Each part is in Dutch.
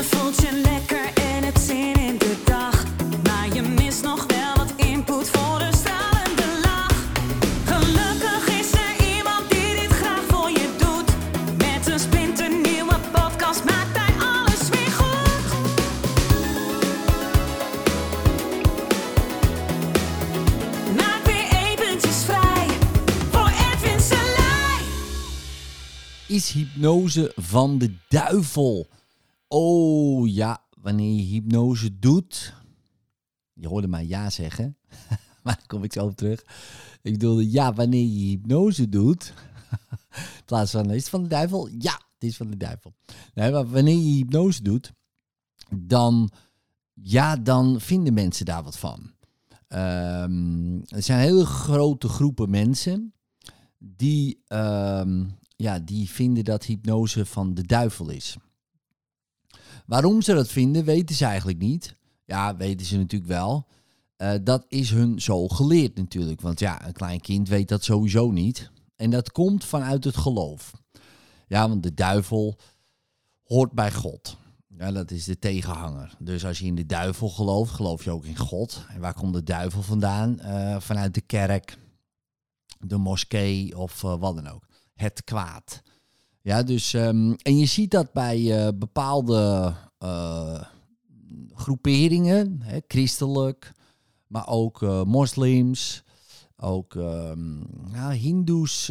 Je voelt je lekker en het zin in de dag. Maar je mist nog wel wat input voor de stralende lach. Gelukkig is er iemand die dit graag voor je doet. Met een splinternieuwe podcast maakt hij alles weer goed. Maak weer eventjes vrij voor Edwin Selij. Is hypnose van de duivel? Oh ja, wanneer je hypnose doet. Je hoorde mij ja zeggen, maar daar kom ik zo op terug. Ik bedoelde ja, wanneer je hypnose doet. In plaats van is het van de duivel? Ja, het is van de duivel. Nee, maar wanneer je hypnose doet, dan, ja, dan vinden mensen daar wat van. Ehm, er zijn hele grote groepen mensen die, ehm, ja, die vinden dat hypnose van de duivel is. Waarom ze dat vinden, weten ze eigenlijk niet. Ja, weten ze natuurlijk wel. Eh, dat is hun zo geleerd natuurlijk. Want ja, een klein kind weet dat sowieso niet. En dat komt vanuit het geloof. Ja, want de duivel hoort bij God. Ja, dat is de tegenhanger. Dus als je in de duivel gelooft, geloof je ook in God. En waar komt de duivel vandaan? Eh, vanuit de kerk, de moskee of eh, wat dan ook. Het kwaad. Ja, dus, ehm, en je ziet dat bij eh, bepaalde eh, groeperingen, hè, christelijk, maar ook eh, moslims, ook ehm, ja, hindoes,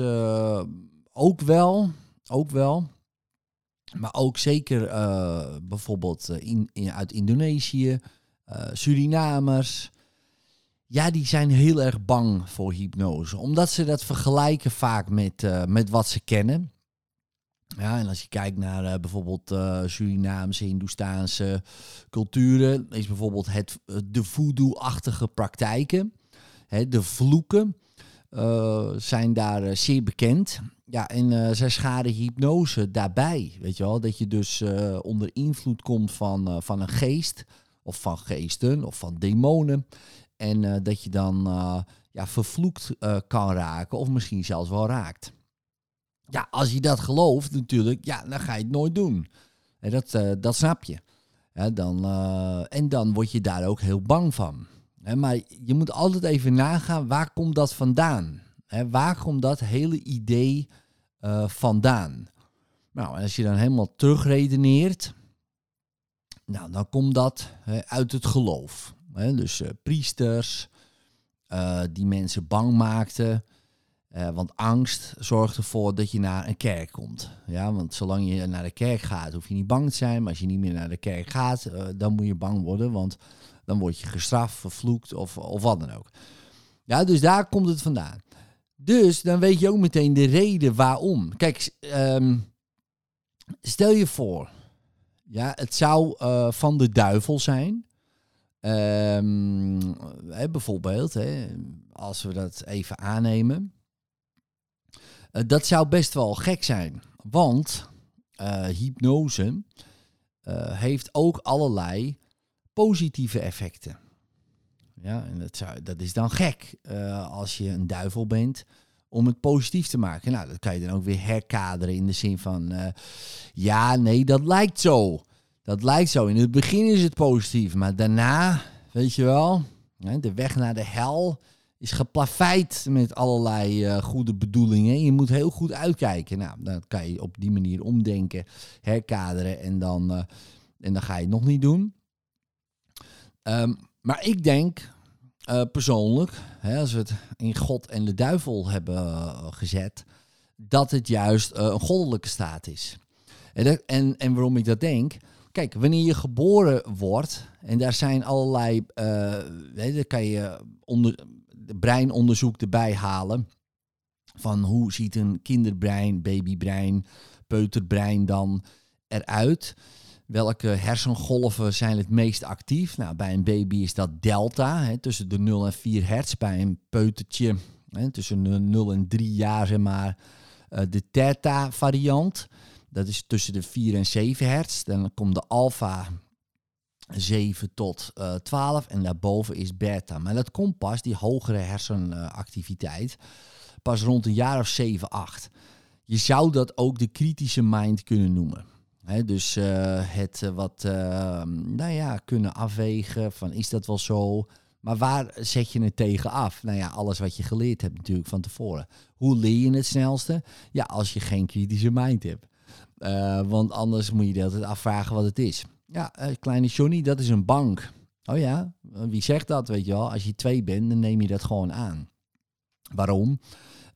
ook wel, ook wel. Maar ook zeker bijvoorbeeld in, in, uit Indonesië, Surinamers. Ja, die zijn heel erg bang voor hypnose. Omdat ze dat vergelijken vaak met, met wat ze kennen. Ja, en als je kijkt naar eh, bijvoorbeeld eh, Surinaamse, Hindoestaanse culturen, is bijvoorbeeld het, eh, de voodoo-achtige praktijken, hè, de vloeken, zijn daar zeer bekend. Ja, en zij schaden hypnose daarbij, weet je wel. Dat je dus onder invloed komt van, van een geest, of van geesten, of van demonen. En dat je dan ja, vervloekt kan raken, of misschien zelfs wel raakt. Ja, als je dat gelooft natuurlijk, ja, dan ga je het nooit doen. En dat, eh, dat snap je. Dan, eh, en dan word je daar ook heel bang van. Maar je moet altijd even nagaan, waar komt dat vandaan? Hè, waar komt dat hele idee eh, vandaan? Nou, en als je dan helemaal terugredeneert, nou, dan komt dat uit het geloof. Dus priesters die mensen bang maakten. Eh, want angst zorgt ervoor dat je naar een kerk komt. Ja, want zolang je naar de kerk gaat, hoef je niet bang te zijn. Maar als je niet meer naar de kerk gaat, eh, dan moet je bang worden. Want dan word je gestraft, vervloekt of, of wat dan ook. Ja, dus daar komt het vandaan. Dus dan weet je ook meteen de reden waarom. Kijk, ehm, stel je voor, ja, het zou eh, van de duivel zijn. Ehm, hè, bijvoorbeeld, hè, als we dat even aannemen. Eh, dat zou best wel gek zijn, want eh, hypnose eh, heeft ook allerlei positieve effecten. Ja, en dat, zou, dat is dan gek als je een duivel bent om het positief te maken. Nou, dat kan je dan ook weer herkaderen in de zin van, ja, nee, dat lijkt zo. Dat lijkt zo. In het begin is het positief, maar daarna, weet je wel, de weg naar de hel is geplaveid met allerlei eh, goede bedoelingen. Je moet heel goed uitkijken. Nou, dan kan je op die manier omdenken, herkaderen en dan, eh, en dan ga je het nog niet doen. Ehm, maar ik denk eh, persoonlijk, hè, als we het in God en de duivel hebben gezet, dat het juist een goddelijke staat is. En, en, en waarom ik dat denk, kijk, wanneer je geboren wordt, en daar zijn allerlei, hè, daar kan je onder, de breinonderzoek erbij halen, van hoe ziet een kinderbrein, babybrein, peuterbrein dan eruit. Welke hersengolven zijn het meest actief? Nou, bij een baby is dat delta, hè, tussen de 0 en 4 hertz. Bij een peutertje hè, tussen de 0 en 3 jaar, zeg maar, eh, de theta variant. Dat is tussen de 4 en 7 hertz. Dan komt de alpha 7 tot eh 12 en daarboven is beta. Maar dat komt pas, die hogere hersenactiviteit, pas rond een jaar of 7, 8. Je zou dat ook de kritische mind kunnen noemen. Hè, dus eh, het eh, wat, nou ja, kunnen afwegen van is dat wel zo? Maar waar zet je het tegen af? Nou ja, alles wat je geleerd hebt natuurlijk van tevoren. Hoe leer je het snelste? Ja, als je geen kritische mind hebt. Want anders moet je de hele afvragen wat het is. Ja, eh, kleine Johnny, dat is een bank. Oh ja, wie zegt dat, weet je wel? Als je twee bent, dan neem je dat gewoon aan. Waarom?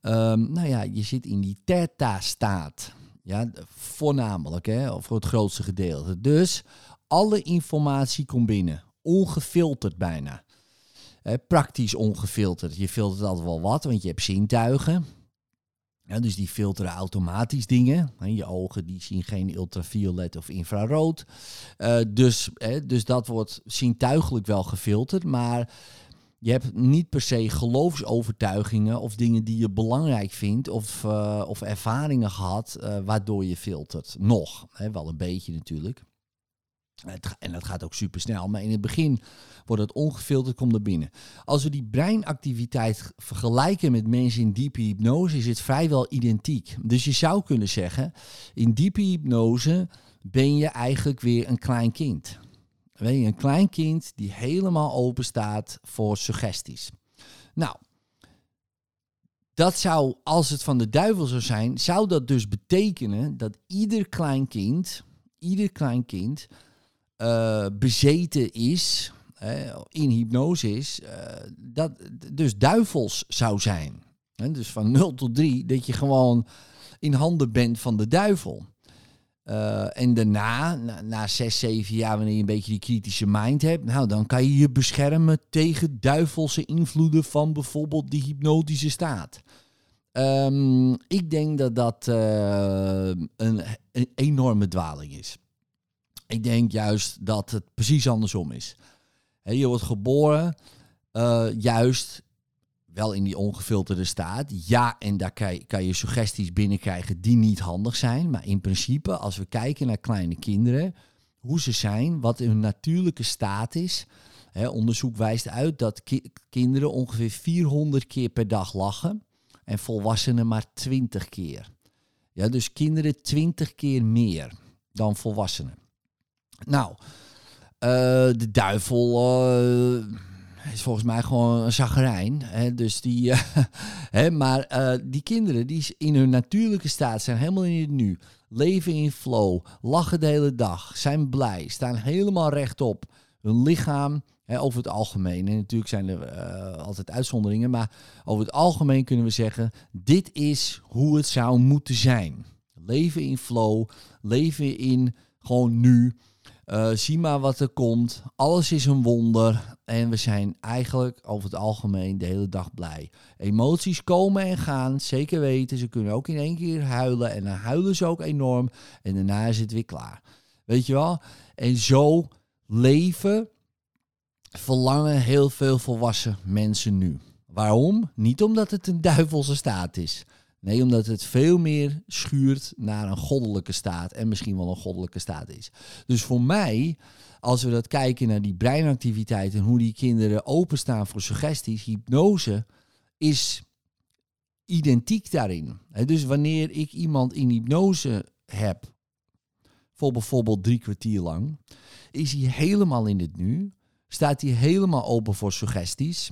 Ehm, nou ja, je zit in die theta-staat. Ja, voornamelijk, hè, of voor het grootste gedeelte. Dus alle informatie komt binnen. Ongefilterd bijna. Praktisch ongefilterd. Je filtert altijd wel wat, want je hebt zintuigen. Ja, dus die filteren automatisch dingen. Je ogen die zien geen ultraviolet of infrarood. Eh, dus, hè, dus dat wordt zintuigelijk wel gefilterd. Maar je hebt niet per se geloofsovertuigingen of dingen die je belangrijk vindt of, eh, of ervaringen gehad eh, waardoor je filtert. Nog, hè, wel een beetje natuurlijk. En dat gaat ook super snel. Maar in het begin wordt het ongefilterd, komt er binnen. Als we die breinactiviteit vergelijken met mensen in diepe hypnose, is het vrijwel identiek. Dus je zou kunnen zeggen, in diepe hypnose ben je eigenlijk weer een klein kind. Weet je, een klein kind die helemaal open staat voor suggesties. Nou, dat zou, als het van de duivel zou zijn, zou dat dus betekenen dat ieder klein kind, ieder klein kind eh, bezeten is, in hypnose is, eh, dat dus duivels zou zijn. Hè, dus van 0 tot 3, dat je gewoon in handen bent van de duivel. Eh, en daarna, na, na zes, zeven jaar, wanneer je een beetje die kritische mind hebt, nou, dan kan je je beschermen tegen duivelse invloeden van bijvoorbeeld die hypnotische staat. Ehm, ik denk dat dat een, een enorme dwaling is. Ik denk juist dat het precies andersom is. Je wordt geboren eh, juist wel in die ongefilterde staat. Ja, en daar kan je, suggesties binnenkrijgen die niet handig zijn. Maar in principe, als we kijken naar kleine kinderen, hoe ze zijn, wat hun natuurlijke staat is. Onderzoek wijst uit dat ki- kinderen ongeveer 400 keer per dag lachen en volwassenen maar 20 keer. Ja, dus kinderen 20 keer meer dan volwassenen. Nou, eh, de duivel eh, is volgens mij gewoon een zagrijn. Hè? Dus die, hè? Maar eh, die kinderen die in hun natuurlijke staat zijn helemaal in het nu. Leven in flow, lachen de hele dag, zijn blij, staan helemaal rechtop. Hun lichaam, hè, over het algemeen. En natuurlijk zijn er altijd uitzonderingen. Maar over het algemeen kunnen we zeggen, dit is hoe het zou moeten zijn. Leven in flow, leven in gewoon nu. Eh, zie maar wat er komt. Alles is een wonder. En we zijn eigenlijk over het algemeen de hele dag blij. Emoties komen en gaan, zeker weten. Ze kunnen ook in één keer huilen. En dan huilen ze ook enorm. En daarna is het weer klaar. Weet je wel? En zo leven verlangen heel veel volwassen mensen nu. Waarom? Niet omdat het een duivelse staat is. Nee, omdat het veel meer schuurt naar een goddelijke staat en misschien wel een goddelijke staat is. Dus voor mij, als we dat kijken naar die breinactiviteit en hoe die kinderen openstaan voor suggesties, hypnose is identiek daarin. Dus wanneer ik iemand in hypnose heb, voor bijvoorbeeld drie kwartier lang, is hij helemaal in het nu, staat hij helemaal open voor suggesties.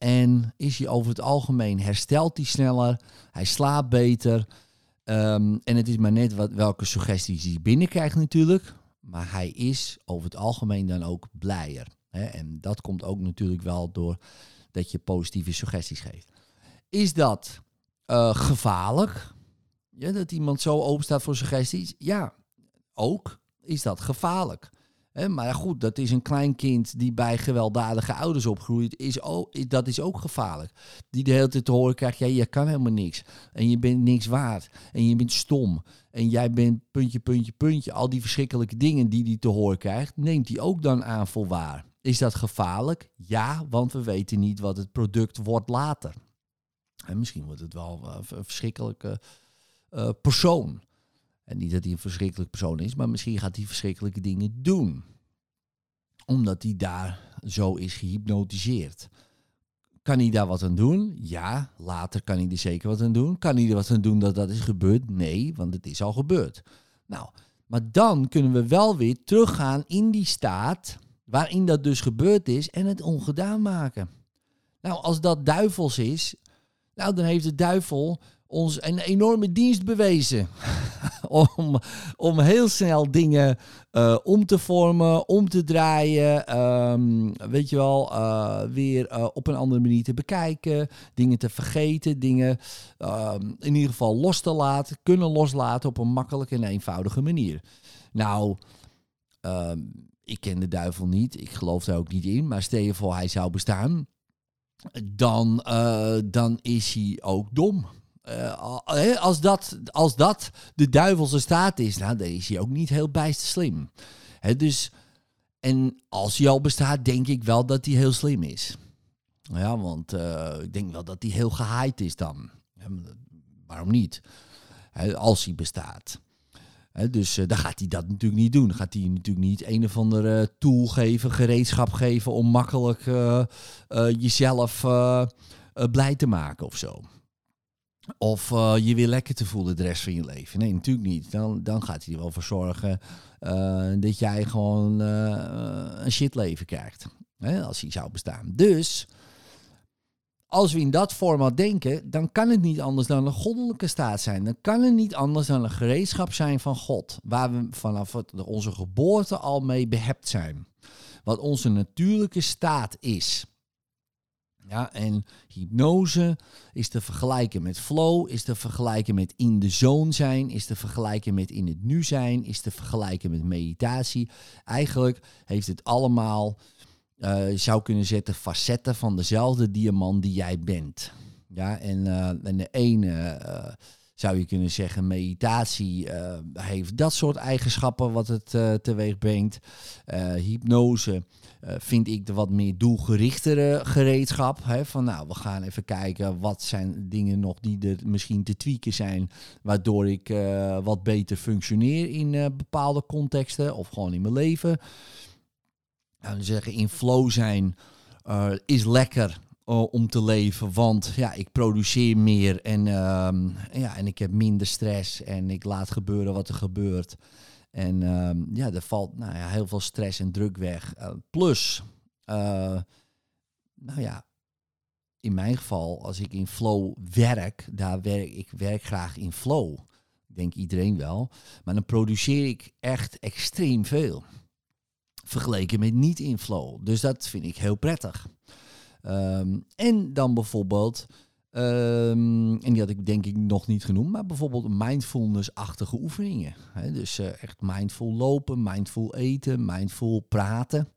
En is hij over het algemeen herstelt hij sneller, hij slaapt beter. Ehm, en het is maar net wat, welke suggesties hij binnenkrijgt natuurlijk. Maar hij is over het algemeen dan ook blijer. Hè? En dat komt ook natuurlijk wel door dat je positieve suggesties geeft. Is dat eh, gevaarlijk? Ja, dat iemand zo open staat voor suggesties? Ja, ook is dat gevaarlijk. Maar goed, dat is een klein kind die bij gewelddadige ouders opgroeit. Is dat is ook gevaarlijk. Die de hele tijd te horen krijgt, ja, je kan helemaal niks. En je bent niks waard. En je bent stom. En jij bent puntje, puntje, puntje. Al die verschrikkelijke dingen die hij te horen krijgt, neemt hij ook dan aan voor waar. Is dat gevaarlijk? Ja, want we weten niet wat het product wordt later. En misschien wordt het wel een verschrikkelijke eh, persoon. En niet dat hij een verschrikkelijk persoon is, maar misschien gaat hij verschrikkelijke dingen doen. Omdat hij daar zo is gehypnotiseerd. Kan hij daar wat aan doen? Ja, later kan hij er zeker wat aan doen. Kan hij er wat aan doen dat dat is gebeurd? Nee, want het is al gebeurd. Nou, maar dan kunnen we wel weer teruggaan in die staat waarin dat dus gebeurd is en het ongedaan maken. Nou, als dat duivels is, nou, dan heeft de duivel ons een enorme dienst bewezen. om, om heel snel dingen uh, om te vormen, om te draaien. Um, weet je wel, uh, weer uh, op een andere manier te bekijken. Dingen te vergeten. Dingen um, in ieder geval los te laten. Kunnen loslaten op een makkelijke en eenvoudige manier. Nou, um, ik ken de duivel niet. Ik geloof daar ook niet in. Maar stel je voor hij zou bestaan. Dan, dan is hij ook dom. Uh, als, dat, als dat de duivelse staat is, nou, dan is hij ook niet heel bijster slim. Dus, en als hij al bestaat, denk ik wel dat hij heel slim is. Ja, want uh, ik denk wel dat hij heel gehaaid is dan. waarom niet? Als hij bestaat. Dus uh, dan gaat hij dat natuurlijk niet doen. Dan gaat hij natuurlijk niet een of andere tool geven, gereedschap geven om makkelijk jezelf blij te maken of zo. Of uh, je weer lekker te voelen de rest van je leven. Nee, natuurlijk niet. Dan, dan gaat hij er wel voor zorgen uh, dat jij gewoon uh, een shitleven krijgt. Hè, als hij zou bestaan. Dus, als we in dat format denken, dan kan het niet anders dan een goddelijke staat zijn. Dan kan het niet anders dan een gereedschap zijn van God. Waar we vanaf onze geboorte al mee behept zijn. Wat onze natuurlijke staat is. Ja, en hypnose is te vergelijken met flow, is te vergelijken met in de zone zijn, is te vergelijken met in het nu zijn, is te vergelijken met meditatie. Eigenlijk heeft het allemaal, uh, zou kunnen zetten, facetten van dezelfde diamant die jij bent. Ja, en, uh, en de ene uh, zou je kunnen zeggen, meditatie heeft dat soort eigenschappen wat het teweeg brengt. hypnose uh, vind ik de wat meer doelgerichtere gereedschap. Hè, van nou, we gaan even kijken wat zijn dingen nog die er misschien te tweaken zijn, waardoor ik wat beter functioneer in bepaalde contexten of gewoon in mijn leven. Nou, zeggen in flow zijn is lekker om te leven, want ja, ik produceer meer en, ehm, ja, en ik heb minder stress en ik laat gebeuren wat er gebeurt. En um, ja, er valt nou ja, heel veel stress en druk weg. Uh, plus, uh, nou ja, in mijn geval, als ik in flow werk, daar werk ik werk graag in flow. Denk iedereen wel. Maar dan produceer ik echt extreem veel. Vergeleken met niet in flow. Dus dat vind ik heel prettig. Um, en dan bijvoorbeeld Um, en die had ik denk ik nog niet genoemd, maar bijvoorbeeld mindfulness-achtige oefeningen. Dus uh, echt mindful lopen, mindful eten, mindful praten.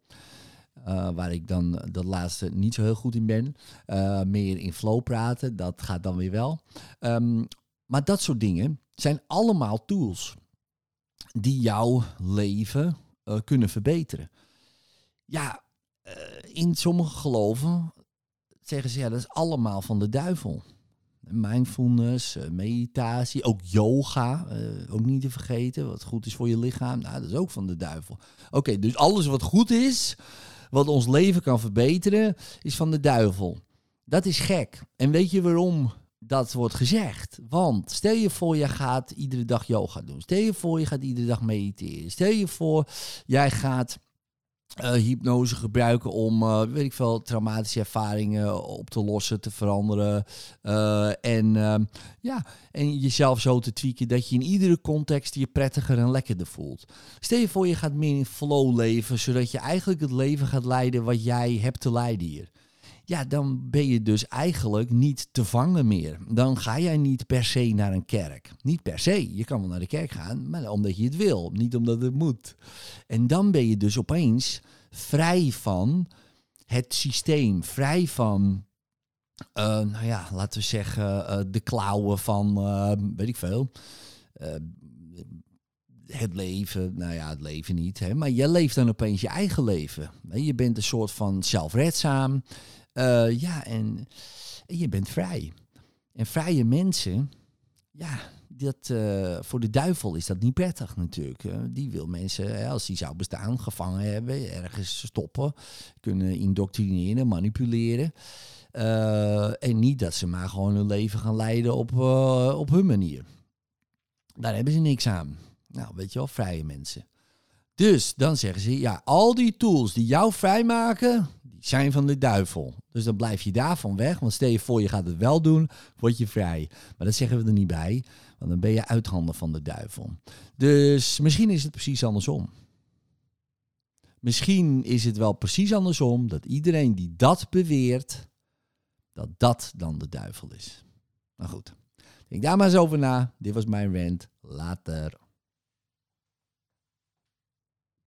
Uh, waar ik dan dat laatste niet zo heel goed in ben. Meer in flow praten, dat gaat dan weer wel. Um, maar dat soort dingen zijn allemaal tools die jouw leven kunnen verbeteren. Ja, in sommige geloven zeggen ze, ja, dat is allemaal van de duivel. Mindfulness, eh, meditatie, ook yoga, uh, ook niet te vergeten, wat goed is voor je lichaam. Nou, dat is ook van de duivel. Oké, dus alles wat goed is, wat ons leven kan verbeteren, is van de duivel. Dat is gek. En weet je waarom dat wordt gezegd? Want stel je voor, je gaat iedere dag yoga doen. Stel je voor, je gaat iedere dag mediteren. Stel je voor, jij gaat uh, hypnose gebruiken om, uh, weet ik veel, traumatische ervaringen op te lossen, te veranderen. Uh, en, ehm, ja, en jezelf zo te tweaken dat je in iedere context je prettiger en lekkerder voelt. Stel je voor je gaat meer in flow leven, zodat je eigenlijk het leven gaat leiden wat jij hebt te leiden hier. Ja, dan ben je dus eigenlijk niet te vangen meer. Dan ga jij niet per se naar een kerk. Niet per se. Je kan wel naar de kerk gaan, maar omdat je het wil, niet omdat het moet. En dan ben je dus opeens vrij van het systeem, vrij van, uh, nou ja, laten we zeggen, uh, de klauwen van, uh, weet ik veel het leven, nou ja, het leven niet, hè, maar je leeft dan opeens je eigen leven. Je bent een soort van zelfredzaam. Uh, ja, en, je bent vrij. En vrije mensen, ja, dat, uh, voor de duivel is dat niet prettig natuurlijk. Die wil mensen, als die zou bestaan, gevangen hebben, ergens stoppen, kunnen indoctrineren, manipuleren. en niet dat ze maar gewoon hun leven gaan leiden op, op hun manier. Daar hebben ze niks aan. Nou, weet je wel, vrije mensen. Dus dan zeggen ze, ja, al die tools die jou vrijmaken, die zijn van de duivel. Dus dan blijf je daarvan weg, want stel je voor je gaat het wel doen, word je vrij. Maar dat zeggen we er niet bij, want dan ben je uit handen van de duivel. Dus misschien is het precies andersom. Misschien is het wel precies andersom, dat iedereen die dat beweert, dat dat dan de duivel is. Nou goed, denk daar maar eens over na. Dit was mijn rant. Later.